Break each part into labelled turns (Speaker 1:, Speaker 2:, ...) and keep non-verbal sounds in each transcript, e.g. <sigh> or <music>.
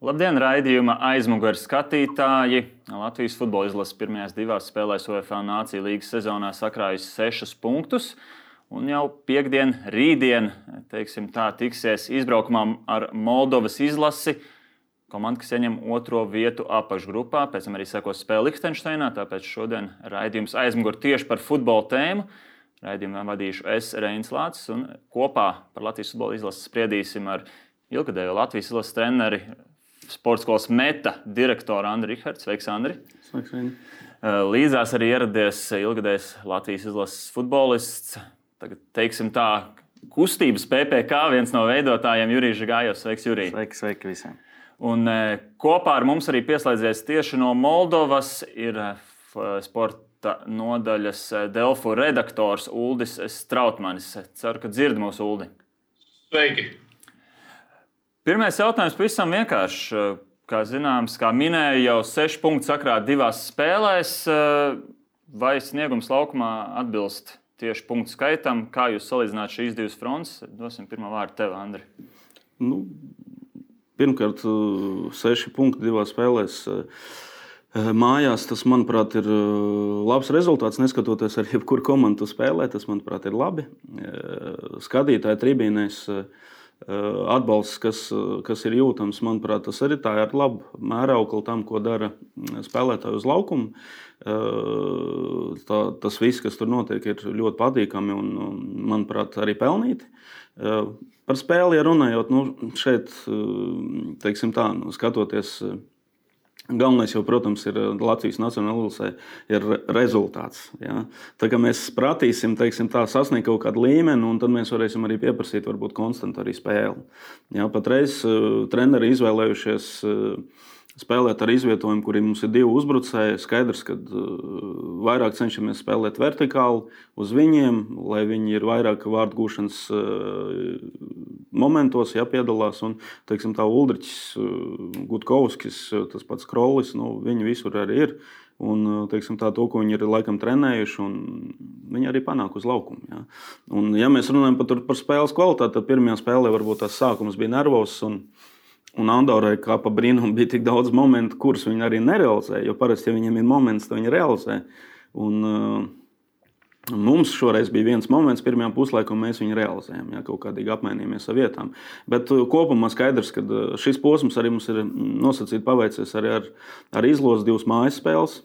Speaker 1: Labdien, raidījuma aizmugures skatītāji! Latvijas futbola izlases pirmajās divās spēlēs UEFA Nācijas līnijas sezonā sakrājusi sešus punktus. Un jau piekdien, rītdien, teiksim, tā tiksies izbraukumā ar Moldovas izlasi. Komanda, kas ieņem otro vietu apakšgrupā, pēc tam arī sekos spēle Liechtensteinā. Tāpēc šodien raidījums aizmugurē tieši par futbola tēmu. Raidījumu vadīšu es, Reinis Lācis, un kopā par Latvijas futbola izlasi spriedīsim ar ilgadējo Latvijas izlases treneri sporta skolas meta direktora Andriņa Rihards. Sveiks, Andri!
Speaker 2: Sveiks.
Speaker 1: Eh, līdzās arī ieradies ilgadējs Latvijas izlases futbolists. Tagad, teiksim tā, kustības PPC viens no veidotājiem Jurijs Gājos. Sveiks, Jurijs!
Speaker 2: Sveiki, sveiki visiem!
Speaker 1: Un eh, kopā ar mums arī pieslēdzies tieši no Moldovas ir eh, sporta nodaļas Delfu redaktors Uldis Strautmanis. Ceru, ka dzird mūsu Uldi.
Speaker 3: Sveiki!
Speaker 1: Pirmais jautājums pavisam vienkārši. Kā zināms, kā minēju, jau seši punkti sakrāt divās spēlēs. Vai sniegums laukumā atbilst tieši punktu skaitam? Kā jūs salīdzināt šīs divas frontes? Dosim pirmā vārdu tev, Andri.
Speaker 2: Nu, pirmkārt, seši punkti divās spēlēs. Mājās tas, manuprāt, ir labs rezultāts. Neskatoties ar jebkuru komandu spēlē, tas, manuprāt, ir labi. Skatītāji tribīnēs Eh, atbalsts, kas, kas ir jūtams, manuprāt, tas arī tā ir laba mēraukla tam, ko dara spēlētāji uz laukuma. Tā, tas viss, kas tur notiek, ir ļoti patīkami un, manuprāt, arī pelnīti. Par spēli runājot, nu, šeit, teiksim tā, nu, skatoties Galvenais jau, protams, ir eh, Latvijas Nacionālajā ir rezultāts. Ja? Tā kā mēs tā, sasniegt kaut kādu līmeni, un tad mēs varēsim arī pieprasīt, varbūt, konstantu arī spēli. Ja? Patreiz uh, treneri izvēlējušies. Uh, spēlēt ar izvietojumu, kuriem mums ir divi uzbrucēji. Skaidrs, ka vairāk cenšamies spēlēt vertikāli uz viņiem, lai viņi ir vairāk vārdu gūšanas momentos, ja piedalās. Un, teiksim, tā Uldrichs, uh, Gutkovskis, tas pats Krolis, nu, viņi visur arī ir. Un, teiksim, tā, to, ko viņi ir laikam trenējuši, viņi arī panāk uz laukuma. Ja. Un, ja mēs runājam par, par spēles kvalitāti, tad pirmajā spēlē varbūt tas sākums bija nervozs. Un, Un Andorai, kā pa brīnumu, bija tik daudz momentu, kurus viņi arī nerealizēja. Jo parasti, ja viņiem ir moments, tad viņi realizē. Un, uh, Mums šoreiz bija viens moments, pirmajā puslaikā, un mēs viņu realizējām. Jā, kaut kādīgi apmainījāmies ar vietām. Bet uh, kopumā skaidrs, ka uh, šis posms arī mums ir mm, nosacīts, paveicies arī ar, ar izlozi divas mājas spēles.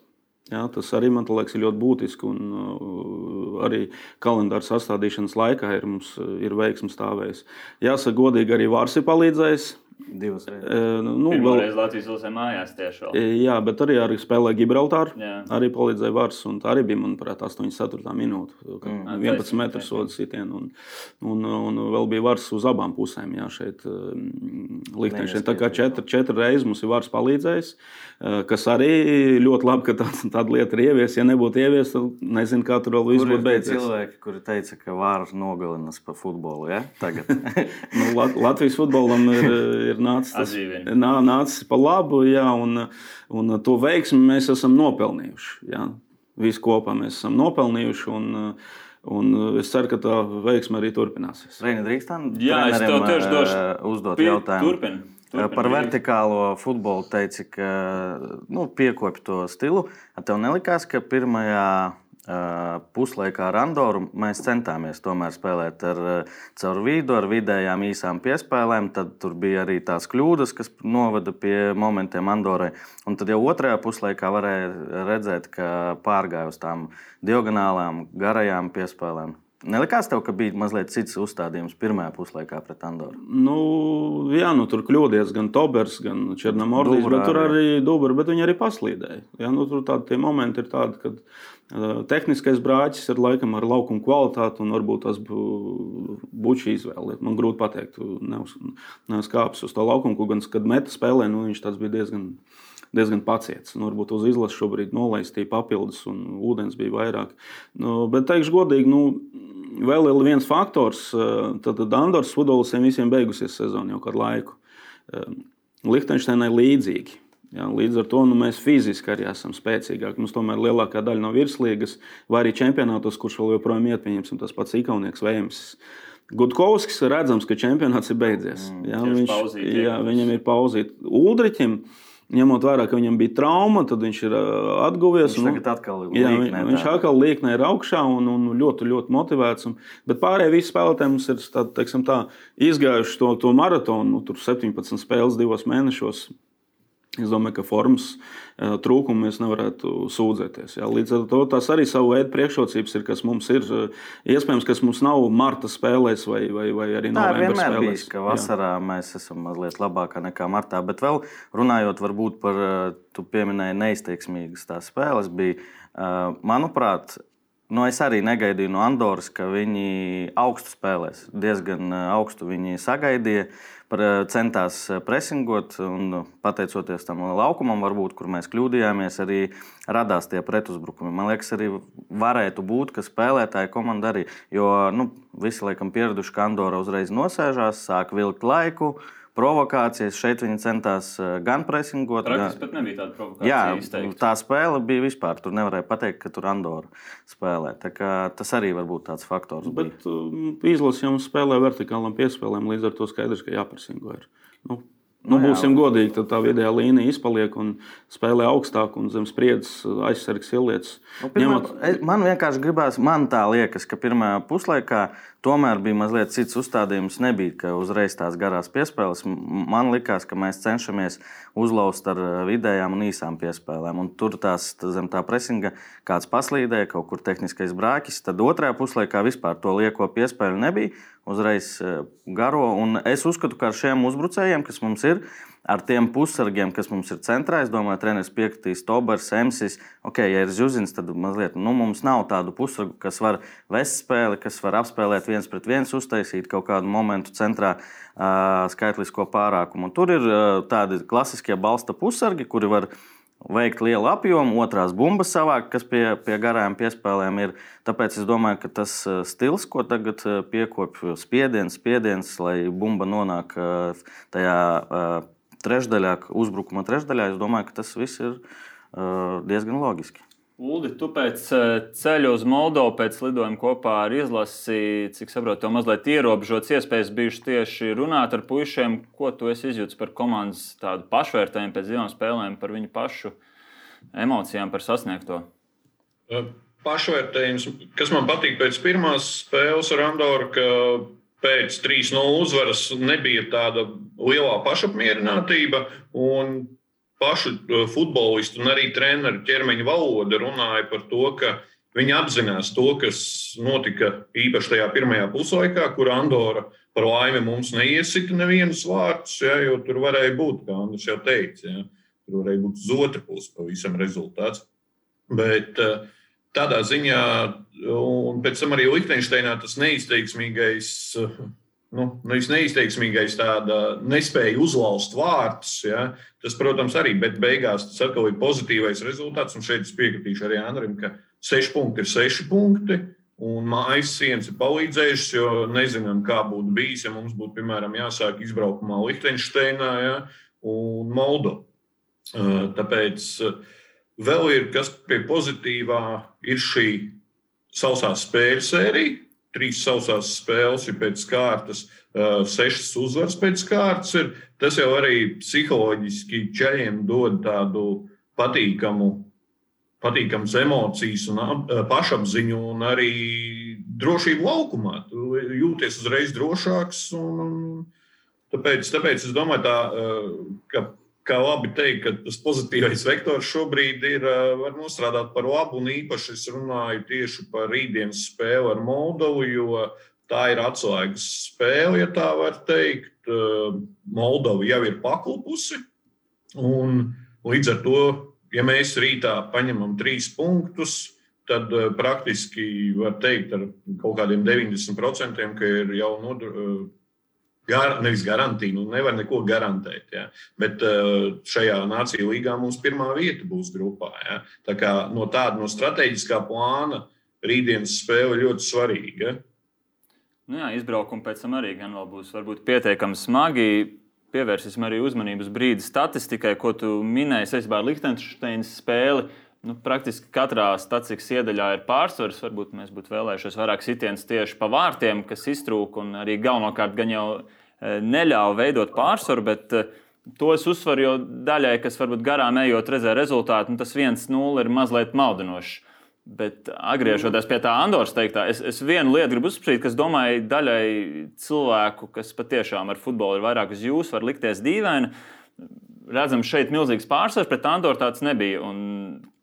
Speaker 2: Jā, tas arī man liekas ļoti būtiski. Un, uh, arī kalendāra sastādīšanas laikā ir, mums, ir veiksmīgi stāvējis. Jāsaka, godīgi arī Vārs ir palīdzējis.
Speaker 3: Divas reizes.
Speaker 1: E, nu, vēl... reizes Latvijas valsts mājās tieši. Vēl.
Speaker 2: Jā, bet arī, arī spēlēja Gibraltāru. Jā. Arī palīdzēja Vārs. Tā arī bija, manuprāt, 8,4 minūte. Mm. 11 metru sodu sitienu. Un, un, un vēl bija Vārs uz abām pusēm. Jā, šeit Liechtenstein. Tā kā četri, četri reizes mums ir Vārs palīdzējis. Kas arī ļoti labi, ka tāda, tāda lieta ir ieviesta. Ja nebūtu ieviesta, tad nezinu, kā tur vēl viss būtu beidzies.
Speaker 3: Ir cilvēki, kuri teica, ka Vārs nogalinās pa futbolu. Ja? <laughs>
Speaker 2: nu, Latvijas futbolam ir ir nācis, nā, nācis pa labu, jā, un, un to veiksmi mēs esam nopelnījuši. Jā. Visi kopā mēs esam nopelnījuši. Un, Un es ceru, ka tā veiksme arī turpināsies.
Speaker 3: Reini, drīkstam?
Speaker 1: Jā, es tev tieši došu
Speaker 3: eh, uzdot Pie, jautājumu.
Speaker 1: Turpin, turpin,
Speaker 3: eh, Par vertikālo futbolu teici, ka nu, piekopja to stilu. Tev nelikās, ka pirmajā puslaikā ar Andoru mēs centāmies tomēr spēlēt ar, caur vidu, ar vidējām īsām piespēlēm. Tad tur bija arī tās kļūdas, kas noveda pie momentiem Andorai. Un tad jau otrajā puslaikā varēja redzēt, ka pārgāja uz tām diagonālām, garajām piespēlēm. Nelikās tev, ka bija mazliet cits uzstādījums pirmajā puslaikā pret Andoru?
Speaker 2: Nu, jā, nu, tur kļūdījās gan Tobers, gan Černamordijs, bet tur arī Dubra, bet viņi arī paslīdēja. Jā, nu, tur tādi momenti ir tādi, kad Tehniskais brāķis ir laikam ar laukuma kvalitāti, un varbūt tas būtu šī izvēle. Man grūti pateikt, nevis kāpjas uz to laukumu, gan kad meta spēlē, nu, viņš tas bija diezgan. Diezgan paciets. Nu, varbūt uz izlases šobrīd nolaistīja papildus, un ūdens bija vairāk. Nu, bet, teikšu godīgi, nu, vēl ir viens faktors. Tad Andorras futbolisiem visiem beigusies sezona jau kādu laiku. Liechtensteinai līdzīgi. Ja, līdz ar to nu, mēs fiziski arī esam spēcīgāki. Mums tomēr lielākā daļa no virslīgas, vai arī čempionātos, kurš vēl joprojām iet, pieņemsim tas pats Ikaunieks, Vējams. Gudkovskis redzams, ka čempionāts ir beidzies. Mm, jā, viņš, pauzīt, jā, viņam ir pauzīt. Uldriķim ņemot vērā, ka viņam bija trauma, tad viņš ir atguvies.
Speaker 3: Viņš tagad atkal ir jā, līknē,
Speaker 2: viņš atkal līknē ir augšā un, un ļoti, ļoti motivēts. Un, bet pārējie visi spēlētāji mums ir tā, teiksim, tā, izgājuši to, to maratonu, nu, tur 17 spēles divos mēnešos. Es domāju, ka formas eh, trūkumu mēs nevarētu sūdzēties. Jā. Līdz ar to tās arī savu veidu priekšrocības ir, kas mums ir. Eh, iespējams, kas mums nav marta spēlēs vai, vai, vai arī
Speaker 3: no novembra spēlēs. Bijis, ka vasarā jā. mēs esam mazliet labākā nekā martā. Bet vēl runājot par, eh, tu pieminēji neizteiksmīgas tās spēles, bija, manuprāt, Nu, es arī negaidīju no Andoras, ka viņi augstu spēlēs. Diezgan augstu viņi sagaidīja. Eh, centās eh, presingot, eh, pateicoties tam laukumam, varbūt, kur mēs kļūdījāmies, arī radās tie pretuzbrukumi. Man liekas, arī varētu būt, ka spēlētāji komanda arī, jo nu, visi laikam pieraduši, ka Andorra uzreiz nosēžās, sāk vilkt laiku provokācijas. Šeit viņi centās eh, gan presingot,
Speaker 1: gan arī. pat nebija tāda provokācija. Jā, izteikti.
Speaker 3: tā spēle bija vispār. Tur nevarēja pateikt, ka tur Andorra spēlē. Tas arī var būt tāds faktors.
Speaker 2: Bet um, izlase jau spēlē vertikālam piespēlēm, līdz ar to skaidrs, ka jāpresingo. Ir. Nu, Nu, nu, būsim jā, godīgi, tad tā vidējā līnija izpaliek un spēlē augstāk, un zem spriedzes aizsargs ielietas.
Speaker 3: Nu, pirmā, ņemot... Man vienkārši gribās, man tā liekas, ka pirmajā puslaikā tomēr bija mazliet cits uzstādījums. Nebija, ka uzreiz tās garās piespēles. Man liekas, ka mēs cenšamies uzlauzt ar vidējām un īsām piespēlēm. Un tur tās zem tā presinga kāds paslīdēja, kaut kur tehniskais brāķis. Tad otrajā puslaikā vispār to lieko piespēļu nebija uzreiz garo. Un es uzskatu, ka ar šiem uzbrucējiem, kas mums ir, ar tiem pussargiem, kas mums ir centrā, es domāju, treneris piekritīs, Tobers, Emsis. Ok, ja ir Zuzins, tad mazliet, nu, mums nav tādu pussargu, kas var vest spēli, kas var apspēlēt viens pret viens, uztaisīt kaut kādu momentu centrā uh, skaitlisko pārākumu. Un tur ir uh, tādi klasiskie balsta pussargi, kuri var veikt lielu apjomu, otrās bumbas savākt, kas pie, pie garām piespēlēm ir. Tāpēc es domāju, ka tas stils, ko tagad piekopja spiediens, spiediens, lai bumba nonāk tajā trešdaļā, uzbrukuma trešdaļā, es domāju, ka tas viss ir diezgan loģiski.
Speaker 1: Uldi, tu pēc ceļa uz Moldovu, pēc lidojuma kopā ar izlasi, cik saprotu, to mazliet ierobežots iespējas bijušas tieši runāt ar puišiem. Ko tu izjūti par komandas tādu pašvērtējumu pēc divām spēlēm, par viņu pašu emocijām, par sasniegto?
Speaker 4: Pašvērtējums, kas man patīk pēc pirmās spēles ar Andoru, ka pēc 3-0 uzvaras nebija tāda lielā pašapmierinātība. Pašu uh, futbolistu un arī treneru ķermeņa valoda runāja par to, ka viņi apzinās to, kas notika īpaši tajā pirmajā puslaikā, kur Andorra par laimi mums neiesita nevienus vārdus, ja, jo tur varēja būt, kā Andris jau teica, ja, tur varēja būt uz otru pusi pavisam rezultāts. Bet uh, tādā ziņā, un pēc tam arī Liechtensteinā tas neizteiksmīgais uh, nu, nevis neizteiksmīgais, tāda nespēja uzlauzt vārtus. Ja, tas, protams, arī, bet beigās tas atkal ir pozitīvais rezultāts. Un šeit es piekritīšu arī Andrim, ka seši punkti ir seši punkti. Un mājas sienas ir palīdzējušas, jo nezinām, kā būtu bijis, ja mums būtu, piemēram, jāsāk izbraukumā Liechtensteinā ja, un Moldovā. Tāpēc vēl ir kas pie pozitīvā, ir šī sausā spēļu sērija, trīs sausās spēles ir pēc kārtas, sešas uzvaras pēc kārtas. Ir. Tas jau arī psiholoģiski ceļiem dod tādu patīkamu, patīkamas emocijas un pašapziņu un arī drošību laukumā. Tu jūties uzreiz drošāks. Un, un tāpēc, tāpēc es domāju, tā, ka kā labi teikt, ka tas pozitīvais vektors šobrīd ir var nostrādāt par labu. Un īpaši es runāju tieši par rītdienas spēli ar Moldovu, jo tā ir atslēgas spēle, ja tā var teikt. Moldova jau ir paklupusi. Un līdz ar to, ja mēs rītā paņemam trīs punktus, tad praktiski var teikt ar kaut kādiem 90%, ka ir jau nodrošināts Gar, nevis garantija, nu nevar neko garantēt. Ja? Bet uh, šajā nāciju līgā mums pirmā vieta būs grupā. Ja? Tā kā no tāda no strateģiskā plāna rītdienas spēle ļoti svarīga.
Speaker 1: Nu jā, izbraukumi pēc tam arī būs pietiekami smagi. Pievērsīsim arī uzmanības brīdi statistikai, ko tu minēji saistībā ar Liechtensteinas spēli. Nu, praktiski katrā stācijas iedaļā ir pārsvars. Varbūt mēs būtu vēlējušies vairāk sitienus tieši pa vārtiem, kas iztrūka arī galvenokārt gan jau e, neļāva veidot pārsvaru. Bet e, to es uzsveru, jo daļai, kas varbūt garām ejot, redzēja rezultātu, nu, tas 1-0 ir mazliet maldinošs. Bet atgriežoties pie tā Andoras teiktā, es, es vienu lietu gribu uzsprāstīt, kas, domāju, daļai cilvēku, kas patiešām ar futbolu ir vairāk uz jums, var likties dīvaini. Redzam, šeit milzīgs pārsvars, pret Andoru tāds nebija. Un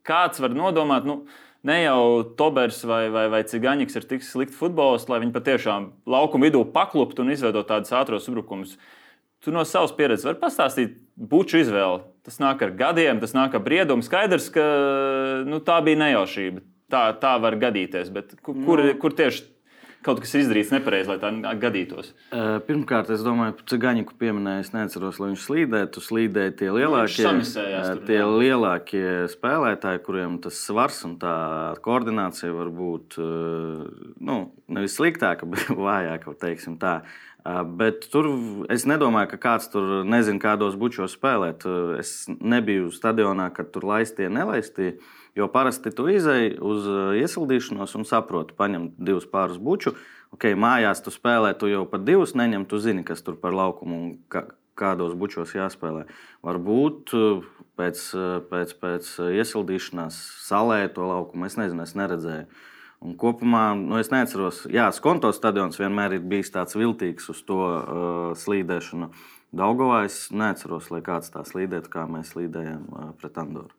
Speaker 1: kāds var nodomāt, nu, ne jau Tobers vai, vai, vai Cigaņiks ir tik slikti futbolisti, lai viņi patiešām laukuma vidū pakluptu un izveidot tādus ātros uzbrukumus. Tu no savas pieredzes vari pastāstīt buču izvēli. Tas nāk ar gadiem, tas nāk ar briedumu. Skaidrs, ka nu, tā bija nejaušība. Tā, tā var gadīties. Bet kur, kur, nu. kur tieši kaut kas izdarīts nepareizi, lai tā gadītos?
Speaker 3: Pirmkārt, es domāju, ka Cigāņiku pieminēja, es neatceros, lai viņš slīdētu. Slīdēja tie lielākie, tur, tie jā. lielākie spēlētāji, kuriem tas svars un tā koordinācija var būt nu, nevis sliktāka, <laughs> bet vājāka, teiksim tā. Bet tur es nedomāju, ka kāds tur nezina, kādos bučos spēlēt. Es nebiju stadionā, kad tur laistie, nelaistie. Jo parasti tu izēji uz uh, iesildīšanos un saproti, paņem divus pārus buču. Ok, mājās tu spēlē, tu jau pat divus neņem, tu zini, kas tur par laukumu un kā, kādos bučos jāspēlē. Varbūt uh, pēc, uh, pēc, pēc iesildīšanās salē to laukumu es nezinu, es neredzēju. Un kopumā nu, es neatceros, Jā, Skonto stadions vienmēr ir bijis tāds viltīgs uz to uh, slīdēšanu. Daugovā es neatceros, lai kāds tā slīdētu, kā mēs slīdējām uh, pret Andoru.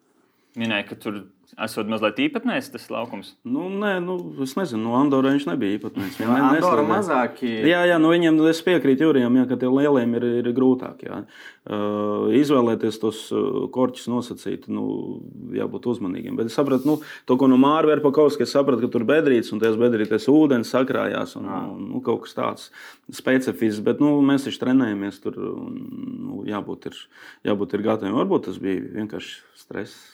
Speaker 1: Minēja, ka tur esot mazliet īpatnējs tas laukums.
Speaker 2: Nu, nē, nu, es nezinu, no Andorra viņš nebija īpatnējs.
Speaker 3: Viņa ne, Andorra mazāk.
Speaker 2: Jā, jā, nu viņiem es piekrītu Jurijam, jā, ka tie lieliem ir, ir grūtāk. Jā. Uh, izvēlēties tos uh, korķus nosacīt, nu, jābūt uzmanīgiem. Bet es sapratu, nu, to, ko no Māra Verpakovska, es sapratu, ka tur bedrītes un tās bedrītes ūdens sakrājās un, un nu, kaut kas tāds specifisks. Bet nu, mēs taču trenējamies tur un nu, jābūt, ir, jābūt ir gataviem. Varbūt tas bija vienkārši stress.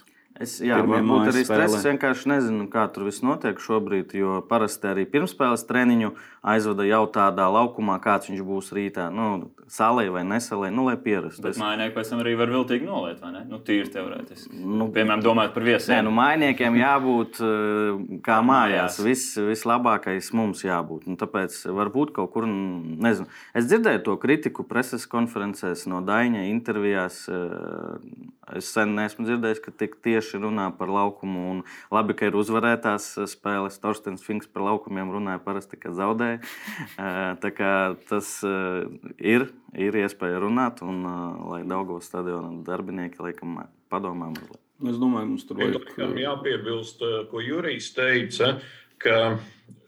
Speaker 3: Es, jā, varbūt arī stress. Es vienkārši nezinu, kā tur viss notiek šobrīd. Jo parasti arī pirmspēles treniņu aizvada jau tādā laukumā, kāds viņš būs rītā. Nu, salē vai nesalē, nu, lai pierastu.
Speaker 1: Bet mājnieki pēc tam arī var viltīgi noliet, vai ne? Nu, tīri teorētiski. Nu, Piemēram, domājot par viesiem.
Speaker 3: Nē, nu, mājniekiem jābūt <laughs> eh, kā mājās. Viss, vislabākais mums jābūt. Un tāpēc varbūt kaut kur, nezinu. Es dzirdēju to kritiku preses konferencēs no Daņa intervijās. Eh, es sen neesmu dzirdējis, ka tik tieši runā par laukumu. Un labi, ka ir uzvarētās spēles. Torstens Finks par laukumiem runāja parasti, kad zaudēja. <laughs> Tā kā tas ir, ir iespēja runāt, un lai Daugavas stadiona darbinieki laikam padomā mazliet.
Speaker 2: Es domāju, mums tur
Speaker 4: vajag. Jāpiebilst, ko Jurijs teica, ka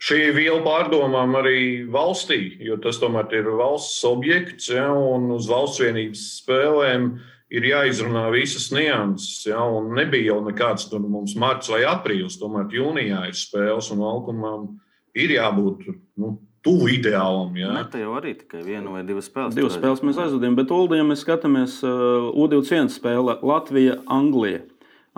Speaker 4: šī ir viela pārdomām arī valstī, jo tas tomēr ir valsts objekts, ja, un uz valsts vienības spēlēm ir jāizrunā visas nianses. Ja, nebija jau nekāds tur mums marts vai aprīlis, tomēr jūnijā ir spēles un valkumam ir jābūt. Nu, Tuvu ideālam. Jā,
Speaker 3: ne, tā jau arī tikai viena vai divas spēles.
Speaker 2: Divas spēles mēs aizvadījām, bet Uldijam mēs skatāmies uh, U21 spēle Latvija, Anglija.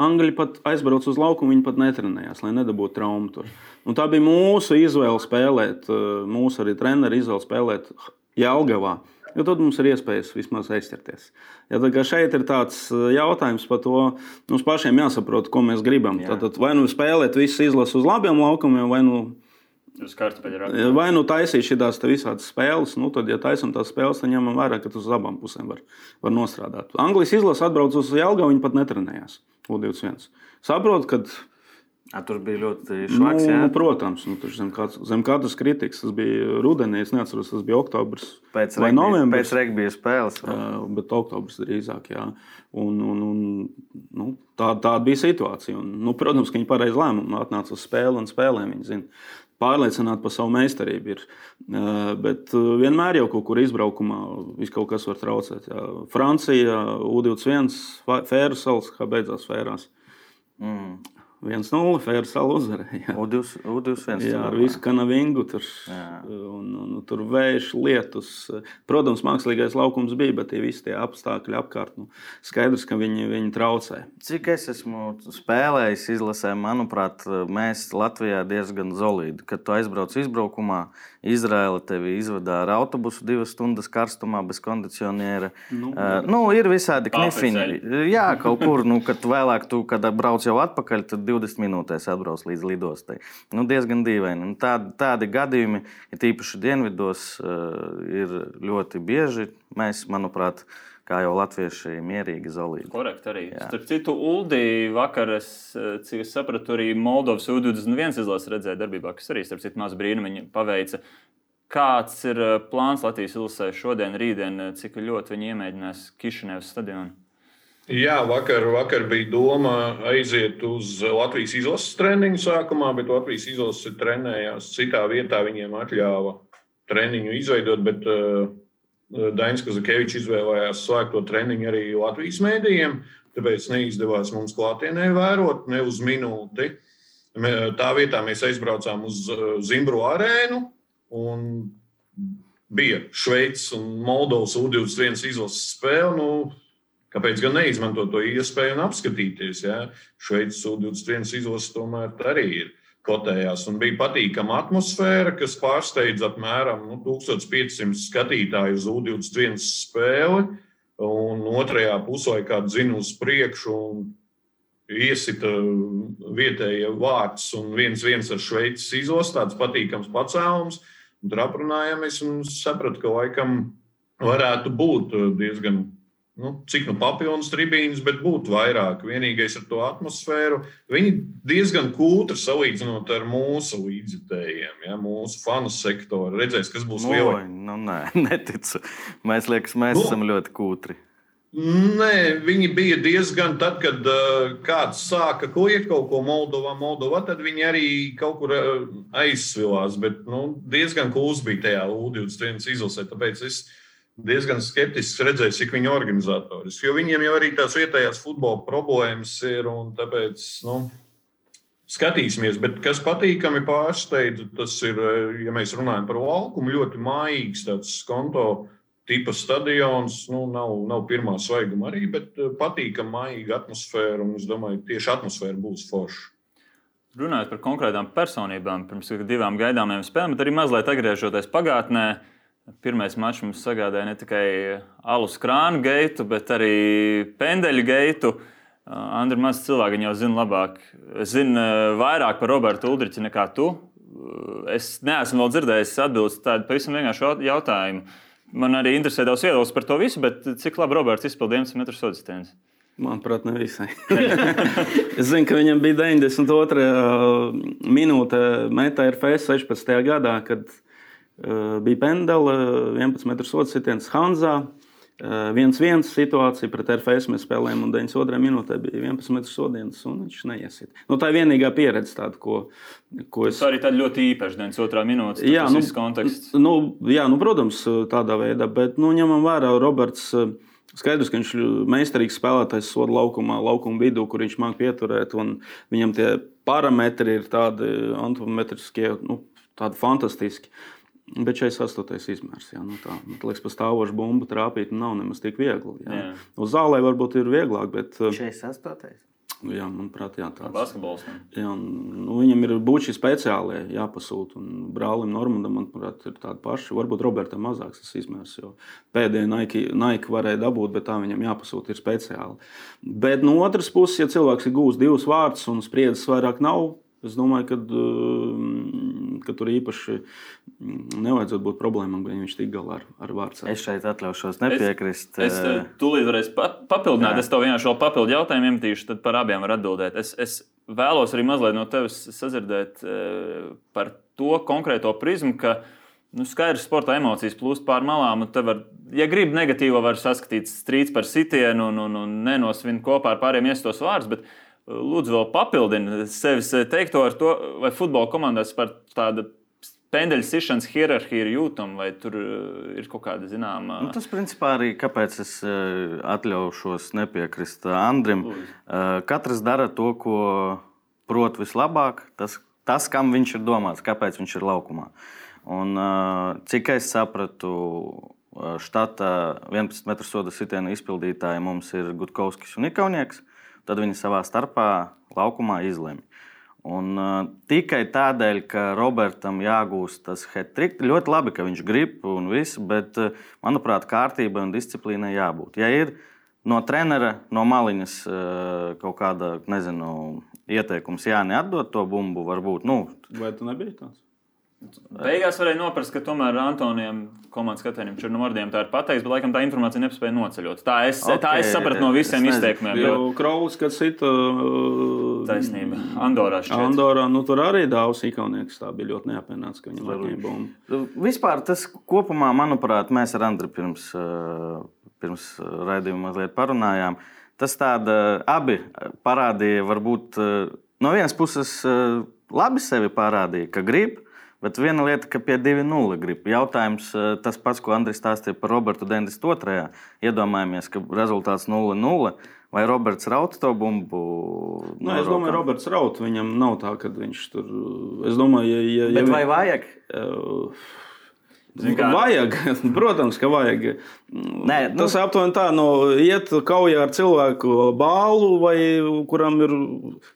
Speaker 2: Angļi pat aizbrauca uz laukumu, viņi pat netrenējās, lai nedabūtu traumu tur. Un tā bija mūsu izvēle spēlēt, uh, mūsu arī treneru izvēle spēlēt Jelgavā. Uh, jo tad mums ir iespējas vismaz aizķerties. Ja, šeit ir tāds uh, jautājums par to, mums pašiem jāsaprot, ko mēs gribam. Jā. Tad vai nu spēlēt visu izlasu uz labiem laukumiem, vai nu Vai nu taisīt šīs visādas spēles, nu tad, ja taisām tās spēles, tad ņemam vērā, ka tas uz abām pusēm var, var nostrādāt. Anglijas izlase atbrauc uz Jelgavu, viņi pat netrenējās U21. Saprotu, ka
Speaker 3: A, tur bija ļoti švaks. Nu,
Speaker 2: protams, nu, zem, kāds, zem katras kritikas tas bija rudenī. Es neatceros, tas bija oktobris pēc vai novembris.
Speaker 3: Pēc regbija spēles.
Speaker 2: Uh, bet oktobris drīzāk, jā. Un, un, un, nu, tā, tāda bija situācija. Un, nu, protams, ka viņi pareizi lēmumu atnāca uz spēli un spēlēm. Viņi zina. Pārliecināti par savu meistarību ir. Bet vienmēr jau kaut kur izbraukumā kaut kas var traucēt. Jā. Francija, U21, Fēru salas, kā beidzās Fērās. Mm 1-0 Fēra salu uzvarēja.
Speaker 3: U21. <laughs>
Speaker 2: Jā, ar visu kanavingu tur. Un, un, tur vējš, lietus. Protams, mākslīgais laukums bija, bet tie visi tie apstākļi apkārt. Nu, skaidrs, ka viņi, viņi traucē.
Speaker 3: Cik es esmu spēlējis izlasē, manuprāt, mēs Latvijā diezgan solidi. Kad tu aizbrauc izbraukumā, Izraela tevi izvadā ar autobusu divas stundas karstumā bez kondicioniera. Nu, uh, nu, ir visādi knifiņi. Jā, kaut kur, nu, kad vēlāk tu, kad brauc jau atpakaļ, tad 20 minūtēs atbrauc līdz lidostai. Nu, diezgan dīvaini. Nu, tādi, tādi gadījumi, ja tīpaši dienvidos, uh, ir ļoti bieži. Mēs, manuprāt, kā jau latvieši, mierīgi zolīgi.
Speaker 1: Korekti arī. Jā. Starp citu, Uldī vakar, es, eh, cik es sapratu, arī Moldovas U21 izlases redzēja darbībā, kas arī, starp citu, maz brīnumu viņa paveica. Kāds ir plāns Latvijas izlasē šodien, rītdien, cik ļoti viņi iemēģinās Kišanevas stadionu?
Speaker 4: Jā, vakar, vakar bija doma aiziet uz Latvijas izlases treniņu sākumā, bet Latvijas izlase trenējās citā vietā. Viņiem atļāva treniņu izveidot, bet uh, Dainis Kazakevičs izvēlējās slēgt to treniņu arī Latvijas mēdījiem. Tāpēc neizdevās mums klātienē vērot ne uz minūti. Tā vietā mēs aizbraucām uz Zimbru arēnu un bija Šveices un Moldovas U21 izlases spēle. Nu, Kāpēc gan neizmantot to iespēju un apskatīties? Ja? Šveices U21 izlase tomēr arī ir kotējās. Un bija patīkama atmosfēra, kas pārsteidza apmēram nu, 1500 skatītāju uz U21 spēli. Un otrajā puslaikā dzina uz priekšu un iesita vietējie vārds un viens viens ar Šveices izlasi. Tāds patīkams pacēlums. Tur aprunājāmies un sapratu, ka laikam varētu būt diezgan nu, cik nu papildus tribīnas, bet būtu vairāk. Vienīgais ar to atmosfēru. Viņi diezgan kūtri salīdzinot ar mūsu līdzjutējiem, ja, mūsu fanu sektoru. Redzēs, kas būs lielāks.
Speaker 3: Nu, nē, <laughs> neticu. Mēs liekas, mēs nu, esam ļoti kūtri.
Speaker 4: Nē, viņi bija diezgan, tad, kad uh, kāds sāka kliegt kaut ko Moldovā, Moldovā, tad viņi arī kaut kur uh, aizsvilās. Bet nu, diezgan kūls bija tajā U21 izlasē. Tāpēc es diezgan skeptisks redzēt, cik viņi ir organizatoriski. Jo viņiem jau arī tās vietējās futbola problēmas ir. Tāpēc nu, skatīsimies. Bet kas patīkami pārsteidz, tas ir, ja mēs runājam par laukumu, ļoti mājīgs tāds konto. Tipa stadions nu, nav, nav pirmā svaiguma arī, bet eh, patīkama, mājīga atmosfēra. Es domāju, tieši atmosfēra būs forša.
Speaker 1: Runājot par konkrētām personībām, pirms divām gaidāmajām spēlēm, bet arī mazliet atgriežoties pagātnē, uh, Pirmais mačs mums sagādāja ne tikai alus krānu gaitu, bet arī pendeļu gaitu. Andri, maz cilvēki jau zina labāk. Es zinu vairāk par Robertu Uldriču nekā tu. Es neesmu vēl dzirdējis atbildēt tādu pavisam vienkāršu jautājumu. Man arī interesē tavs viedoklis par to visu, bet cik labi Roberts izpildīja 11 metru sodu stūri?
Speaker 2: Manuprāt, ne visai. <laughs> es zinu, ka viņam bija 92. minūte metā RFS 16. gadā, kad bija pendela, 11 metru sodu sitiens Hanzā. 1-1 eh, situācija pret RFS mēs spēlējām, un 92. minūtē bija 11 metru sodienas, un viņš neiesit. Nu, tā ir vienīgā pieredze, tāda, ko, ko es.
Speaker 1: Tā arī tāda ļoti īpaša 92. minūte. Jā, nu, konteksts.
Speaker 2: Nu, jā, nu, protams, tādā veidā, bet nu, ņemam vērā Roberts. Skaidrs, ka viņš ir meistarīgs spēlētājs soda laukumā, laukuma vidū, kur viņš māca pieturēt. Viņam tie parametri ir tādi antropometriskie, nu, tādi fantastiski. Bet 48. izmērs, jā, nu tā, man liekas, pa stāvošu bumbu trāpīt nav nemaz tik viegli. Jā. Jā. Uz zālē varbūt ir vieglāk, bet.
Speaker 3: 48.
Speaker 2: Uh, jā, manuprāt, jā, tāds.
Speaker 1: Basketbols.
Speaker 2: Jā, nu, viņam ir buči speciāli jāpasūta. Un brālim Normandam, manuprāt, ir tāda paša. Varbūt Robertam mazāks tas izmērs, jo pēdējā Nike, Nike varēja dabūt, bet tā viņam jāpasūta ir speciāli. Bet no otras puses, ja cilvēks ir gūs divus vārdus un spriedzes vairāk nav, Es domāju, ka, uh, ka tur īpaši nevajadzētu būt problēmām, ja viņš tik galā ar, ar vārdu.
Speaker 3: Es šeit atļaušos nepiekrist.
Speaker 1: Es, es uh, tūlīt varēšu papildināt, jā. es tev vienkārši šo papildu jautājumu iemetīšu, tad par abiem var atbildēt. Es, es vēlos arī mazliet no tevis sadzirdēt uh, par to konkrēto prizmu, ka nu, skaidrs, sporta emocijas plūst pār malām. Var, ja gribi negatīvo, var saskatīt strīds par sitienu un, un, un nenosvin kopā ar pārējiem iestos vārdus. Lūdzu, vēl papildini sevis teikto ar to, vai futbola komandās par tādu pendeļu sišanas hierarhiju ir jūtama, vai tur eh, ir kaut kāda zināmā.
Speaker 3: Nu, tas, principā, arī kāpēc es eh, atļaušos nepiekrist Andrim. Lūdzu. Eh, katrs dara to, ko prot vislabāk, tas, tas, kam viņš ir domāts, kāpēc viņš ir laukumā. Un, cik es sapratu, štata 11 metru soda sitienu izpildītāji mums ir Gutkovskis un Ikaunieks. Tad viņi savā starpā laukumā izlemj. Un, uh, tikai tādēļ, ka Robertam jāgūst tas hetriks, ļoti labi, ka viņš grib un viss, bet, uh, manuprāt, kārtībai un disciplīnai jābūt. Ja ir no trenera, no maliņas uh, kaut kāda, nezinu, ieteikums, jā, neatdot to bumbu, varbūt. Nu,
Speaker 2: Vai tu nebija tāds?
Speaker 1: Beigās varēja noprast, ka tomēr Antonijam, komandas kapteinim Černomordiem tā ir pateikts, bet laikam tā informācija nepaspēja noceļot. Tā es, okay, tā es sapratu no visiem izteikumiem.
Speaker 2: Jo Kraulis, kad cita.
Speaker 1: Taisnība. Andorā šķiet.
Speaker 2: Andorā, nu tur arī daudz ikonieks. Tā bija ļoti neapmienāts, ka viņam atņēma bumbu.
Speaker 3: Vispār tas kopumā, manuprāt, mēs ar Andru pirms, pirms raidījuma mazliet parunājām. Tas tāda abi parādīja, varbūt no vienas puses labi sevi parādīja, ka grib, Bet viena lieta, ka pie 2-0 grib. Jautājums eh, tas pats, ko Andris stāstīja par Robertu 92. Iedomājamies, ka rezultāts 0-0. Vai Roberts rauta to bumbu?
Speaker 2: Nu, es domāju, ka Roberts rauta. Viņam nav tā, ka viņš tur. Es domāju, ja, ja,
Speaker 3: Bet ja vai vajag?
Speaker 2: Uh, Kā... Vajag, <laughs> protams, ka vajag. Nē, nu... Tas aptuveni tā, no iet kaujā ar cilvēku bālu, vai kuram ir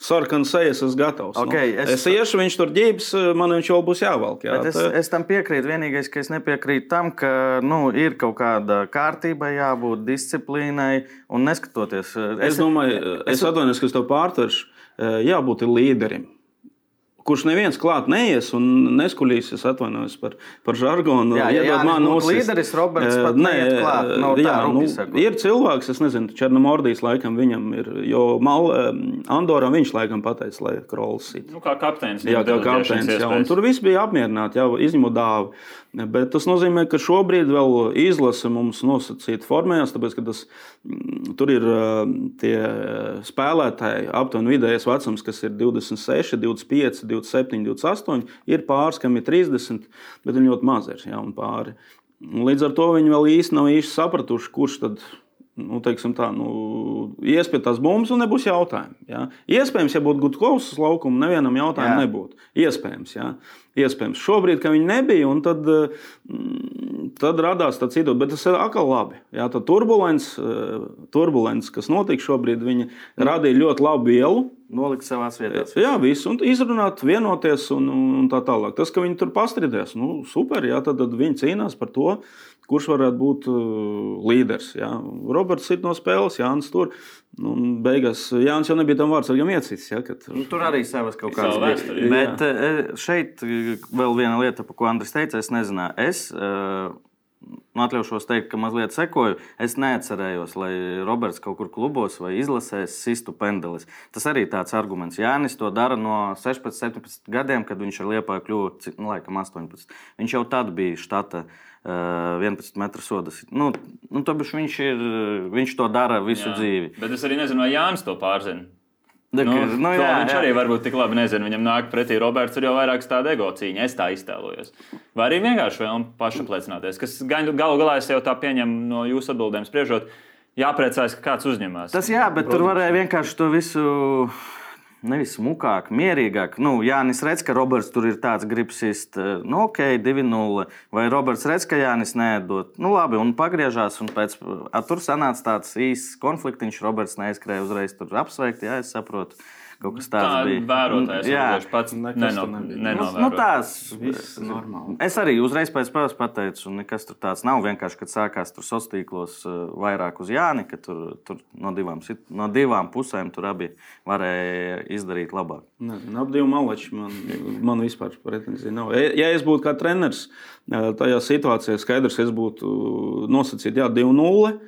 Speaker 2: sarkans sejas, es gatavs.
Speaker 3: Okay,
Speaker 2: nu, es... es iešu, viņš tur ģības, man viņš vēl būs jāvelk. Jā,
Speaker 3: es, tā... es tam piekrītu. Vienīgais, ka es nepiekrītu tam, ka nu, ir kaut kāda kārtība, jābūt disciplīnai un neskatoties.
Speaker 2: Es, es domāju, es, es atvainojos, ka es tev pārtveršu, jābūt līderim kurš neviens klāt neies un neskuļīs. Es atvainojos par, par žargonu.
Speaker 3: Jā, jā, jā man no līderis Roberts pat nē, klāt. Nav jā, nu,
Speaker 2: ir cilvēks, es nezinu, Černomordijas laikam viņam ir, jo Mal, Andoram viņš laikam pateica, lai Krols sit.
Speaker 1: Nu, kā kapteinis.
Speaker 2: Jā, kā kapteinis. Jā, un tur viss bija apmierināti, jau izņemot dāvu. Bet tas nozīmē, ka šobrīd vēl izlase mums nosacīta formējās, tāpēc, ka tas, mm, tur ir tie spēlētāji aptuveni vidējais vecums, kas ir 26, 25, 27, 28. Ir pāris, kam ir 30, bet viņi ļoti maz ir. Ja, pāri. Līdz ar to viņi vēl īsti nav īsti sapratuši, kurš tad ir nu, tā, nu, ies pie tās bumbas un nebūs jautājumu. Ja? Iespējams, ja būtu Gutkovs uz laukuma, nevienam jautājumu jā. nebūtu. Iespējams, ja? Iespējams. Šobrīd, kad viņi nebija, tad, mm, tad radās tāds idejs, bet tas ir atkal labi. Ja? Tā turbulence, eh, turbulence, kas notika šobrīd, viņi radīja ļoti labu ielu.
Speaker 3: Nolikt savā vietā.
Speaker 2: Jā, visu, un izrunāt, vienoties un, un tā tālāk. Tas, ka viņi tur pastrīdēs, nu, super, jā, tad, tad viņi cīnās par to kurš varētu būt uh, līderis. Jā. Roberts sit no spēles, Jānis tur. Nu, beigās Jānis jau nebija tam vārds, gan iecīts. Ja, kad...
Speaker 3: nu, tur arī savas kaut kādas lietas. Bet jā. Uh, šeit vēl viena lieta, par ko Andris teica, es nezināju. Es, uh, atļaušos teikt, ka mazliet sekoju. Es neatcerējos, lai Roberts kaut kur klubos vai izlasēs sistu pendelis. Tas arī tāds arguments. Jānis to dara no 16, 17 gadiem, kad viņš ar Liepāju kļuva, nu, laikam, 18. Viņš jau tad bija štata uh, 11 metru sodas. Nu, nu, viņš, ir, viņš to dara visu jā. dzīvi.
Speaker 1: Bet es arī nezinu, vai Jānis to pārzina.
Speaker 3: Nu, nu, jā,
Speaker 1: viņš jā. arī varbūt tik labi nezina. Viņam nāk pretī Roberts, ir jau vairāk tāda ego cīņa. Es tā iztēlojos. Vai arī vienkārši vēl pašapliecināties, kas galu galā es jau tā pieņemu no jūsu atbildēm spriežot. Jāpriecājas, ka kāds uzņemās.
Speaker 3: Tas jā, bet Protams. tur varēja vienkārši to visu nevis smukāk, mierīgāk. Nu, Jānis redz, ka Roberts tur ir tāds gribs īst, eh, nu, ok, 2-0. Vai Roberts redz, ka Jānis nēdot, nu, labi, un pagriežās. Un pēc, a, tur sanāca tāds īsts konfliktiņš. Roberts neaizskrēja uzreiz tur apsveikt, jā, es saprotu. Kaut kas tāds tā bija.
Speaker 1: Vērotājs, jā, pats nenovērojis.
Speaker 3: Nu, tās viss normāli. Es arī uzreiz pēc spēles pateicu, un nekas tur tāds nav. Vienkārši, kad sākās tur sociālos tīklos eh, vairāk uz Jāni, ka tur, tur no, divām, no divām pusēm tur abi varēja izdarīt labāk.
Speaker 2: Ne, ap divu malači man, man vispār pretenzija nav. Ja es būtu kā treneris eh, tajā situācijā, skaidrs, es būtu nosacījis, jā, 2-0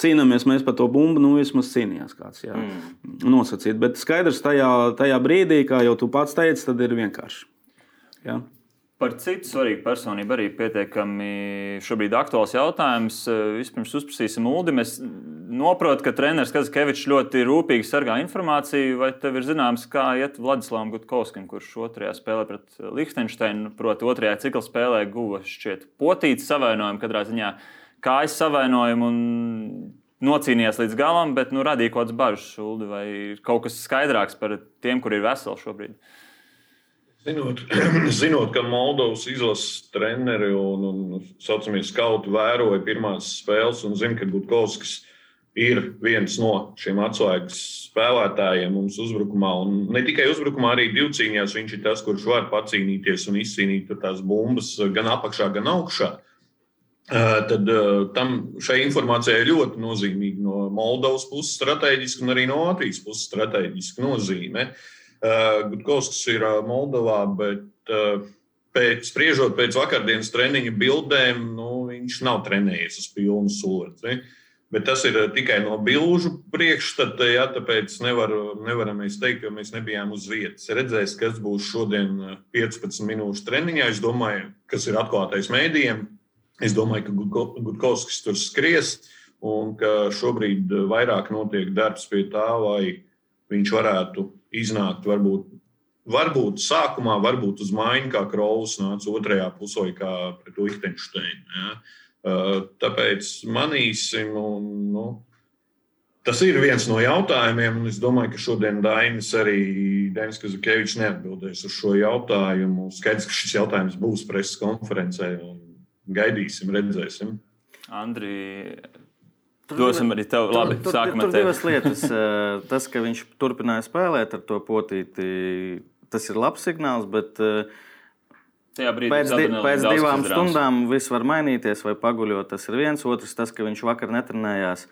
Speaker 2: cīnāmies mēs par to bumbu, nu vismaz cīnījās kāds. Jā, mm. nosacīt. Bet skaidrs, tajā, tajā brīdī, kā jau tu pats teici, tad ir vienkārši. Jā.
Speaker 1: Par citu svarīgu personību arī pietiekami šobrīd aktuāls jautājums. Vispirms uzprasīsim Uldim. Es saprotu, ka treneris Kazakēvičs ļoti rūpīgi sargā informāciju. Vai tev ir zināms, kā iet Vladislavam Gutkovskim, kurš otrajā spēlē pret Liechtensteinu, proti, otrajā cikla spēlē guva šķiet potīts savainojumu katrā ziņā kājas savainojumu. nocīnījās līdz galam, bet nu, radīja kaut kādas bažas, šuldi, vai kaut kas skaidrāks par tiem, kur ir veseli šobrīd.
Speaker 4: Zinot, <clears throat> zinot, ka Moldovas izlases treneri un, un saucamie skauti vēroja pirmās spēles un zina, ka Gutkovskis ir viens no šiem atslēgas spēlētājiem mums uzbrukumā. Un ne tikai uzbrukumā, arī divcīņās viņš ir tas, kurš var pacīnīties un izcīnīt tās bumbas gan apakšā, gan augšā. Tad tam šai informācijai ļoti nozīmīga no Moldovas puses strateģiski un arī no Latvijas puses strateģiski nozīme. Gutkovskis ir Moldovā, bet pēc, spriežot pēc vakardienas treniņa bildēm, nu, viņš nav trenējies uz pilnu slodzi. Bet tas ir tikai no bilžu priekšstata, ja, tāpēc nevar, nevaram mēs teikt, ka mēs nebijām uz vietas. Redzēs, kas būs šodien 15 minūšu treniņā. Es domāju, kas ir atklātais mēdījiem. Es domāju, ka Gutkovskis tur skries un ka šobrīd vairāk notiek darbs pie tā, lai viņš varētu iznākt varbūt, varbūt sākumā, varbūt uz maiņu, kā Krols nāca otrajā pusē, kā pret Liechtensteinu. Ja. Tāpēc manīsim, un nu, tas ir viens no jautājumiem, un es domāju, ka šodien Dainis arī Dainis Kazakevičs neatbildēs uz šo jautājumu. Skaidrs, ka šis jautājums būs preses konferencē, un gaidīsim, redzēsim.
Speaker 1: Andri, Dosim arī tev, labi,
Speaker 3: tur,
Speaker 1: sākam
Speaker 3: tur, tur divas lietas. <laughs> Tas, ka viņš turpināja spēlēt ar to potīti, tas ir labs signāls, bet
Speaker 1: Tajā brīdī
Speaker 3: Pēc, di pēc divām stundām viss var mainīties, vai paguļot. Tas ir viens. Otrs, tas, ka viņš vakar netrenējās,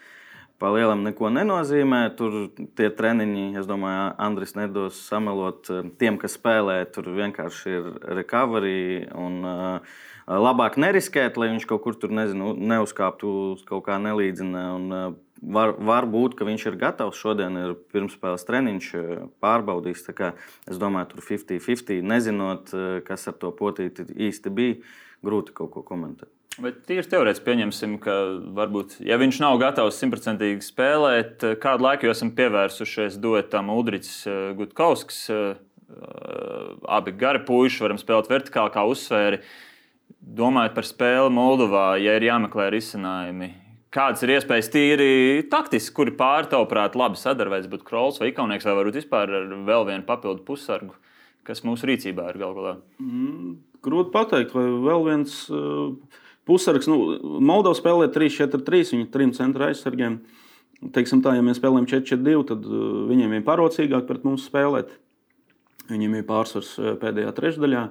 Speaker 3: pa lielam neko nenozīmē. Tur tie treniņi, es domāju, Andris nedos samelot tiem, kas spēlē. Tur vienkārši ir recovery un uh, labāk neriskēt, lai viņš kaut kur tur nezinu, neuzkāptu uz kaut kā nelīdzina. Un, uh, Var, var būt, ka viņš ir gatavs. Šodien ir pirmspēles treniņš, uh, pārbaudīs. Es domāju, tur 50-50. Nezinot, uh, kas ar to potīti īsti bija, grūti kaut ko komentēt.
Speaker 1: Bet tīri teorētiski pieņemsim, ka varbūt, ja viņš nav gatavs simtprocentīgi spēlēt, kādu laiku jau esam pievērsušies duetam Udrichs, Gutkovskis. Abi gari puiši varam spēlēt vertikāli, kā uzsvēri. Domājot par spēli Moldovā, ja ir jāmeklē risinājumi, kādas ir iespējas tīri taktiski, kuri pārtavuprāt labi sadarbojas, bet Krols vai Ikaunieks vai varbūt vispār ar vēl vienu papildu pussargu, kas mūsu rīcībā ir gal galā?
Speaker 2: Grūti pateikt, vai vēl viens uh, pusargs. Nu, Moldova spēlē 3-4-3, viņa trim centra aizsargiem. Teiksim tā, ja mēs spēlējam 4-4-2, tad uh, viņiem ir parocīgāk pret mums spēlēt. Viņiem ir pārsvars uh, pēdējā trešdaļā,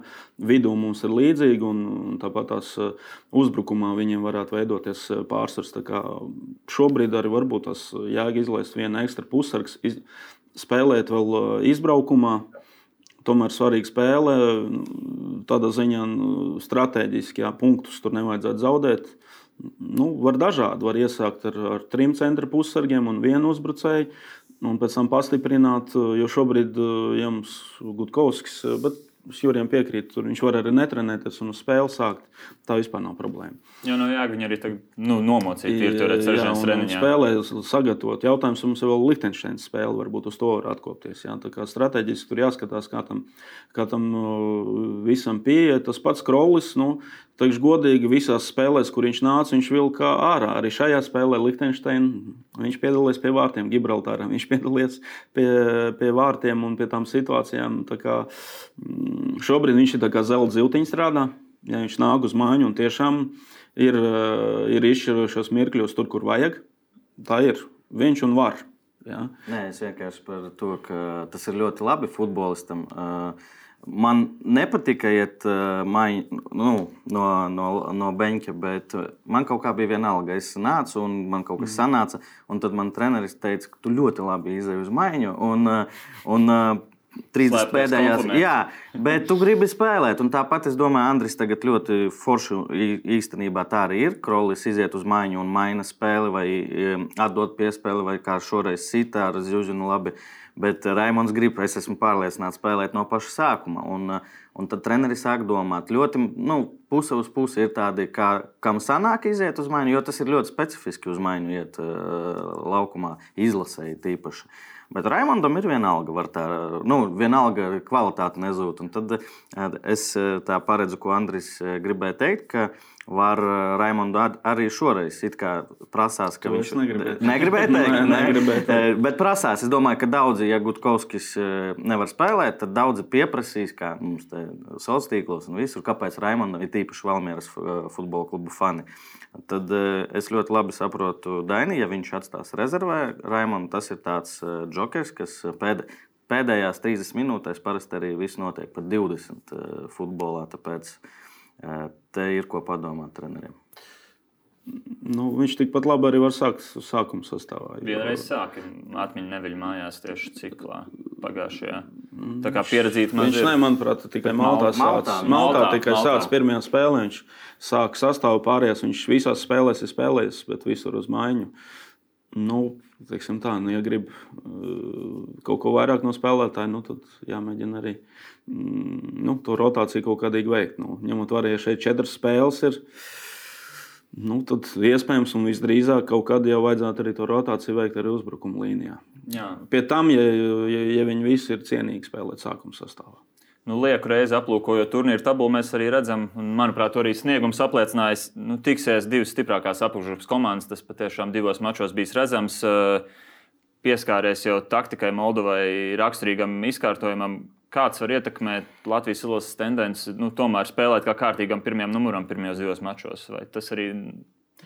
Speaker 2: vidū mums ir līdzīgi, un tāpat tās uh, uzbrukumā viņiem varētu veidoties uh, pārsvars. Šobrīd arī varbūt tas jēga izlaist vienu ekstra pusargs, iz, spēlēt vēl izbraukumā. Tomēr svarīga spēle. Tādā ziņā nu, strateģiski jā, punktus tur nevajadzētu zaudēt. Nu, var dažādi. Var iesākt ar, ar trim centra pussargiem un vienu uzbrucēju, un pēc tam pastiprināt. Jo šobrīd ja mums Gutkovskis, bet es Jurijam piekrītu, tur viņš var arī netrenēties un uz spēli sākt. Tā vispār nav problēma.
Speaker 1: Jo no jā, viņi arī tagad nu, nomocīja ir tur
Speaker 2: un
Speaker 1: treniņā.
Speaker 2: Spēlē sagatavot. Jautājums mums ir vēl Liechtensteins spēle, varbūt uz to var atkopties. Jā. Tā kā strateģiski tur jāskatās, kā tam, kā tam visam pieeja. Tas pats Krolis, nu, teikšu godīgi, visās spēlēs, kur viņš nāca, viņš vilka ārā. Arī šajā spēlē Liechtenstein, viņš piedalījās pie vārtiem Gibraltārā. Viņš piedalījās pie, pie vārtiem un pie tām situācijām. Tā kā, mm, šobrīd viņš ir zelta ziltiņš strādā. Ja viņš nāk uz māju un tiešām ir, eh, ir izšķirošos mirkļos tur, kur vajag, tā ir. Viņš un var. Ja?
Speaker 3: Nē, es vienkārši par to, ka tas ir ļoti labi futbolistam. Uh, Man nepatika iet uh, mai, nu, no, no, no beņķa, bet uh, man kaut kā bija vienalga. Es nācu, un man kaut kas sanāca. Un tad man treneris teica, ka tu ļoti labi izdevi uz maiņu. Un, uh, un, uh, 30
Speaker 1: Slēptais
Speaker 3: pēdējās. Jā, bet tu gribi spēlēt. Un tāpat es domāju, Andris tagad ļoti forši īstenībā tā arī ir. Krolis iziet uz maiņu un maina spēli, vai atdot piespēli, vai kā šoreiz sitā ar Zjužinu labi. Bet Raimons grib, es esmu pārliecināts, spēlēt no paša sākuma. Un, uh, un tad treneris sāk domāt, ļoti nu, puse uz pusi ir tādi, kā, kam sanāk iziet uz maiņu, jo tas ir ļoti specifiski uz maiņu iet uh, laukumā, izlasēji tīpaši. Bet Raimondam ir vienalga, var tā, nu, vienalga kvalitāte nezūd. Un tad eh, es eh, tā paredzu, ko Andris eh, gribēja teikt, ka var Raimondu arī šoreiz prasās, ka
Speaker 2: To
Speaker 3: viņš teikt. <laughs>
Speaker 2: Nē,
Speaker 3: ne?
Speaker 2: negribēju teikt.
Speaker 3: Bet prasās, es domāju, ka daudzi, ja Gutkovskis nevar spēlēt, tad daudzi pieprasīs, kā mums te sociālos tīklos un visur, kāpēc Raimondam ir tīpaši Valmieras futbola klubu fani. Tad es ļoti labi saprotu Daini, ja viņš atstās rezervē. Raimonds tas ir tāds jokers, kas pēd, pēdējās 30 minūtēs parasti arī viss notiek pat 20 futbolā. Tāpēc te ir ko padomāt treneriem.
Speaker 2: Nu, viņš tikpat labi arī var sākt sākuma sastāvā.
Speaker 1: Vienreiz sāka atmiņu neviļu mājās tieši ciklā pagājušajā. Tā kā pieredzīt
Speaker 2: Viņš,
Speaker 1: mazliet.
Speaker 2: ne, manuprāt, tikai Maltā
Speaker 3: Maltā,
Speaker 2: sācis. Maltā,
Speaker 1: Maltā,
Speaker 2: tikai
Speaker 1: Maltā.
Speaker 2: sācis pirmajā spēlē. Viņš sāka sastāvu pārējās. Viņš visās spēlēs ir spēlējis, bet visur uz maiņu. Nu, tā, nu, ja grib uh, kaut ko vairāk no spēlētāja, nu, tad jāmēģina arī mm, nu, to rotāciju kaut kādīgi veikt. Nu, ņemot vērā, ja šeit četras spēles ir, nu, tad iespējams un visdrīzāk kaut kad jau vajadzētu arī to rotāciju veikt arī uzbrukuma līnijā.
Speaker 1: Jā,
Speaker 2: Pie tam, ja, ja, ja viņi visi ir cienīgi spēlēt sākuma sastāvā.
Speaker 1: Nu, lieku reizi aplūkojot turnīru tabulu, mēs arī redzam, un, manuprāt, arī sniegums apliecinājis. Nu, tiksies divas stiprākās apakšgrupas komandas. Tas patiešām divos mačos bijis redzams. Eh, Pieskāries jau taktikai Moldovai raksturīgam izkārtojumam. Kāds var ietekmēt Latvijas izlases tendenci, nu, tomēr spēlēt kā kārtīgam pirmajam numuram pirmajos divos mačos? Vai tas arī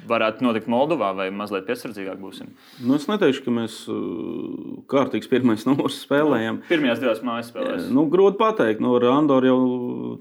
Speaker 1: varētu notikt Moldovā, vai mazliet piesardzīgāk būsim?
Speaker 2: Nu, es neteikšu, ka mēs uh, kārtīgs pirmais numurs spēlējam.
Speaker 1: Pirmajās divās mājas spēlēs.
Speaker 2: Nu, grūti pateikt, no nu, Randoru jau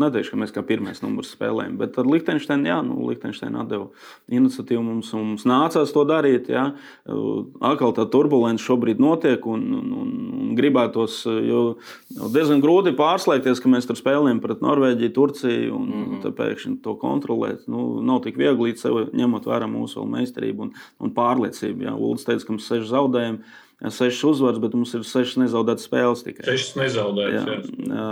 Speaker 2: neteikšu, ka mēs kā pirmais numurs spēlējam. Bet ar Liechtensteinu, jā, nu, Liechtensteinu atdeva iniciatīvu mums, mums nācās to darīt. Jā. Atkal tā turbulence šobrīd notiek, un, un, un, un gribētos, jo jo diezgan grūti pārslēgties, ka mēs tur spēlējam pret Norvēģiju, Turciju, un mm -hmm. pēkšņi to kontrolēt. Nu, nav tik viegli sev ņemot vērā mūsu meistarību un, un pārliecību. Jā. Ulds teica, ka mums ir seši zaudējumi sešas uzvaras, bet mums ir sešas nezaudētas spēles tikai.
Speaker 4: Sešas nezaudētas.
Speaker 2: Jā, jā,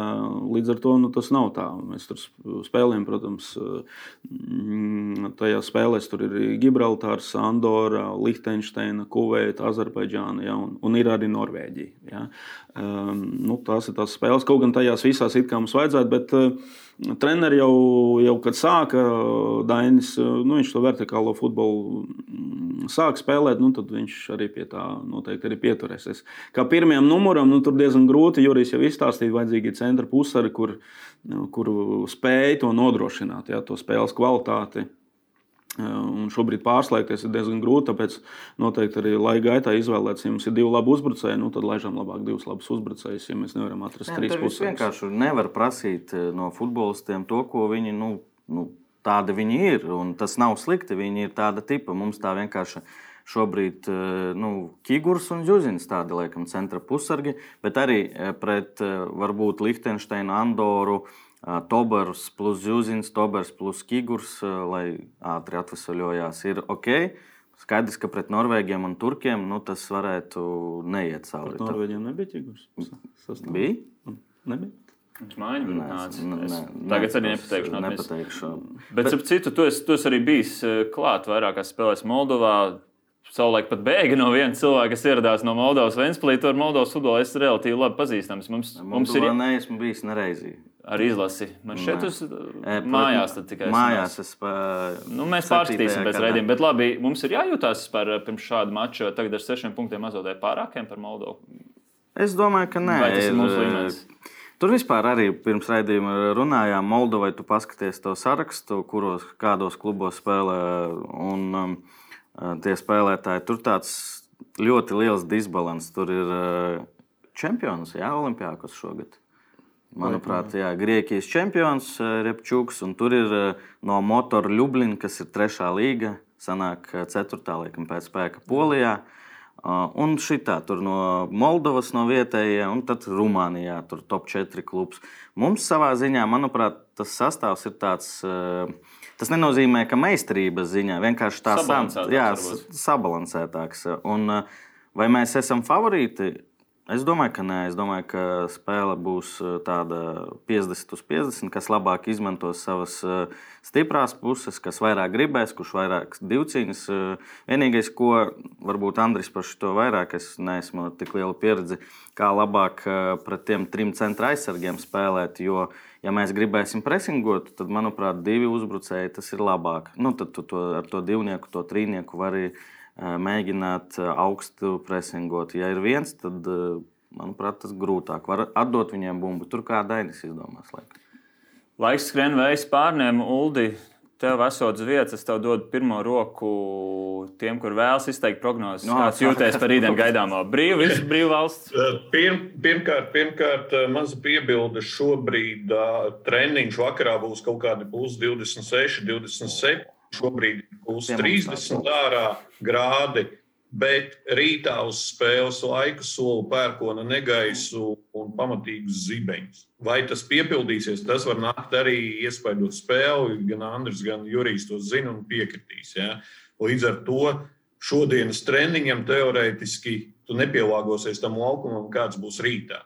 Speaker 2: līdz ar to nu, tas nav tā. Mēs tur spēlējam, protams, mm, tajā spēlēs tur ir Gibraltārs, Andorra, Liechtensteina, Kuveita, Azerbaidžāna jā, un, un ir arī Norvēģija. Um, nu, tās ir tās spēles, kaut gan tajās visās it kā mums vajadzētu. Bet, uh, Treneri jau, jau kad sāka Dainis, nu, viņš to vertikālo futbolu mm, sāk spēlēt, nu, tad viņš arī pie tā noteikti arī pieturēsies. Kā pirmajam numuram, nu, tur diezgan grūti, jo Jurijs jau izstāstīja, vajadzīgi centra pusari, kur, nu, kur spēj to nodrošināt, jā, to spēles kvalitāti. Un šobrīd pārslēgties ir diezgan grūti. Tāpēc noteikti arī laika gaitā izvēlēties, ja mums ir divi labi uzbrucēji, nu, tad laižam labāk divus labus uzbrucējus, ja mēs nevaram atrast
Speaker 3: Jā,
Speaker 2: trīs puses.
Speaker 3: vienkārši nevar prasīt eh, no futbolistiem to, ko viņi nu, nu, tādi viņi ir. Un tas nav slikti. Viņi ir tāda tipa. Mums tā vienkārši šobrīd eh, nu, Kigurs un Zuzins tādi laikam centra pusargi, bet arī eh, pret varbūt Liechtensteinu, Andoru. Tobers plus Zuzins, Tobers plus Kigurs, lai ātri atvesaļojās, ir ok. Skaidrs, ka pret Norvēģiem un Turkiem nu, tas varētu neiet cauri.
Speaker 2: Pret Norvēģiem nebija ķigurs. Sastāv.
Speaker 3: Bija?
Speaker 2: Nebija.
Speaker 1: Viņš
Speaker 3: nē,
Speaker 1: Es
Speaker 3: nē,
Speaker 1: Tagad arī nepateikšu.
Speaker 3: nepateikšu.
Speaker 1: Bet, bet citu, tu esi, tu esi arī bijis klāt vairākās spēlēs Moldovā. Savulaik pat bēga no viena cilvēka, kas ieradās no Moldovas Vēnspīlī. Tur Moldovas futbolā es relatīvi labi pazīstams. Mums, mums ir
Speaker 3: Moldovā neesmu bijis nereizi.
Speaker 1: arī izlasi. Man šeit
Speaker 3: Nē.
Speaker 1: uz
Speaker 3: E,
Speaker 1: mājās tikai
Speaker 3: Mājās es pa,
Speaker 1: Nu, mēs pārskatīsim pēc raidījuma, bet labi, mums ir jājūtās par pirms šāda mača. Tagad ar sešiem punktiem mazliet pārākiem par Moldovu.
Speaker 3: Es domāju, ka nē.
Speaker 1: Vai tas ir mūsu
Speaker 3: Ir,
Speaker 1: līmenis?
Speaker 3: Tur vispār arī pirms raidījuma runājām, Moldovai tu paskaties to sarakstu, kuros kādos klubos spēlē. Un, um, tie spēlētāji tur tāds ļoti liels disbalans. Tur ir čempions, Jā, Olimpijākos šogad. Manuprāt, jā, Grieķijas čempions Repčuks, un tur ir no Motora Ljubļina, kas ir trešā līga, sanāk ceturtā laikam pēc spēka Polijā. Un šitā tur no Moldovas, no vietējiem, un tad Rumānijā tur top 4 klubs. Mums savā ziņā, manuprāt, tas sastāvs ir tāds. uh, Tas nenozīmē, ka meistarības ziņā vienkārši tā
Speaker 1: Sabalansētāks
Speaker 3: jā, sabalansētāks. Un, uh, vai mēs esam favorīti? Es domāju, ka nē. Es domāju, ka spēle būs eh, tāda 50 uz 50, kas labāk izmantos savas eh, stiprās puses, kas vairāk gribēs, kurš vairāk divcīņas. Eh, vienīgais, ko varbūt Andris par šo vairāk, es neesmu tik liela pieredze, kā labāk pret tiem trim centra aizsargiem spēlēt. Jo, ja mēs gribēsim presingot, tad, manuprāt, divi uzbrucēji tas ir labāk. Nu, tad tu to, ar to divnieku, to trīnieku vari mēģināt augstu presingot. Ja ir viens, tad, manuprāt, tas grūtāk. Var atdot viņiem bumbu. Tur kā Dainis izdomās. Laikam.
Speaker 1: Laiks skrien vējs pārnēm, Uldi. Tev esot vietas, es tev dodu pirmo roku tiem, kur vēlas izteikt prognozes. No, Kāds jūties par rītdienu <laughs> gaidāmo brīvu, brīvu valsts?
Speaker 4: Pirm, pirmkārt, pirmkārt, maza piebilde. Šobrīd uh, treniņš vakarā būs kaut kādi plus 26, 27. Šobrīd būs 30 ārā grādi, bet rītā uz spēles laiku soli pērkona negaisu un pamatīgus zibeņus. Vai tas piepildīsies, tas var nākt arī iespaidot spēli. Gan Andris, gan Jurijs to zina un piekritīs. Ja? Līdz ar to šodienas treniņam teorētiski tu nepielāgosies tam laukumam, kāds būs rītā.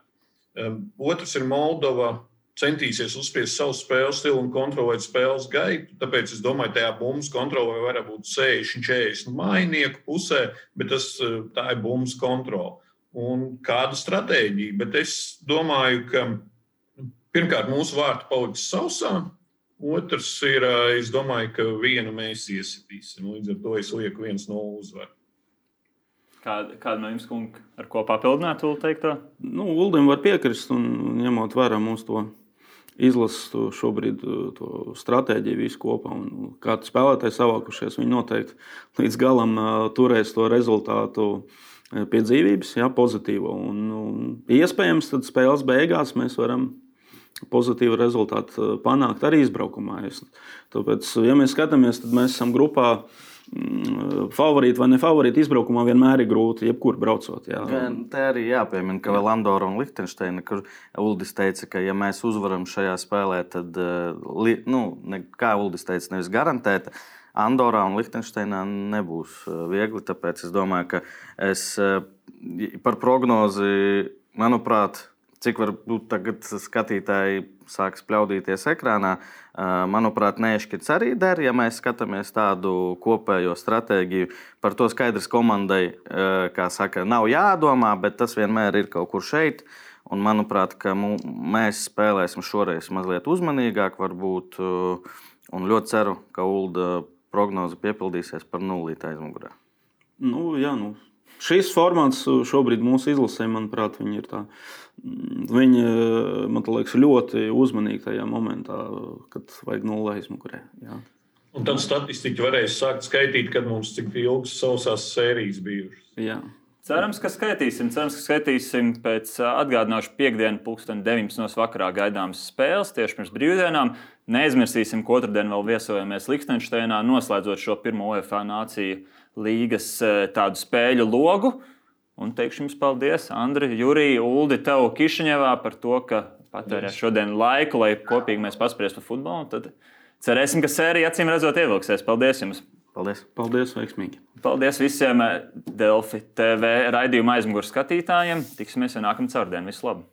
Speaker 4: Um, otrs ir Moldova centīsies uzspiest savu spēles stilu un kontrolēt spēles gaitu. Tāpēc es domāju, ka tajā bumbas kontrolē varētu būt 60, 40 mainieku pusē, bet tas, eh, tā ir bumbas kontrole. Un kāda stratēģija? Bet es domāju, ka pirmkārt mūsu vārti paliks sausā. Otrs ir, eh, es domāju, ka vienu mēs iesitīsim. Līdz ar to es lieku viens no uzvaru.
Speaker 1: Kāda, kāda no jums, kungi, ar ko papildināt, Ulu teikto?
Speaker 2: Nu, Uldim var piekrist, un ņemot vērā mūsu to izlases to šobrīd uh, to stratēģiju visu kopā. Un kādi spēlētāji savākušies, viņi noteikti līdz galam uh, turēs to rezultātu uh, pie dzīvības, jā, pozitīvo. Un, un iespējams, tad spēles beigās mēs varam pozitīvu rezultātu panākt arī izbraukumā. Tāpēc, ja mēs skatāmies, tad mēs esam grupā favorīti vai ne favorīti izbraukumā vienmēr ir grūti, jebkur braucot. Jā.
Speaker 3: Te arī jāpiemina, ka vēl Andorra un Liechtensteina, kur Uldis teica, ka ja mēs uzvaram šajā spēlē, tad, eh, nu, ne, kā Uldis teica, nevis garantēta. Andorā un Liechtensteinā nebūs eh, viegli. Tāpēc es domāju, ka es eh, par prognozi, manuprāt, cik varbūt tagad skatītāji sāks pļaudīties ekrānā, manuprāt, nešķirts arī der, ja mēs skatāmies tādu kopējo stratēģiju. Par to skaidrs komandai, kā saka, nav jādomā, bet tas vienmēr ir kaut kur šeit. Un, manuprāt, mēs spēlēsim šoreiz mazliet uzmanīgāk, varbūt, un ļoti ceru, ka ULDA prognoze piepildīsies par nulīti aizmugurē.
Speaker 2: Nu, jā, nu, šis formāts šobrīd mūsu izlasē, manuprāt, ir tāds Mm, viņi man liekas ļoti uzmanīgi tajā momentā, kad vajag nulli aizmugurē. Jā.
Speaker 4: Un tad statistiķi varēs sākt skaitīt, kad mums cik ilgas sausās sērijas bijušas.
Speaker 2: Jā.
Speaker 1: Cerams, ka skaitīsim. Cerams, ka skaitīsim pēc atgādināšu piekdienu, pulksten 19. vakarā gaidāmas spēles tieši pirms brīvdienām. Neaizmirsīsim, ka otrdien vēl viesojamies Liechtensteinā, noslēdzot šo pirmo UEFA nāciju līgas tādu spēļu logu. Un teikšu jums paldies, Andri, Jurija, Uldi, tev Kišņevā par to, ka patērē šodien laiku, lai kopīgi mēs paspriestu par futbolu. Tad cerēsim, ka sērija acīm redzot ievilksies. Paldies jums!
Speaker 3: Paldies!
Speaker 2: Paldies, veiksmīgi!
Speaker 1: Paldies visiem Delfi TV raidījuma aizmugures skatītājiem! Tiksimies jau nākamā ceturtdienā! Visu labu!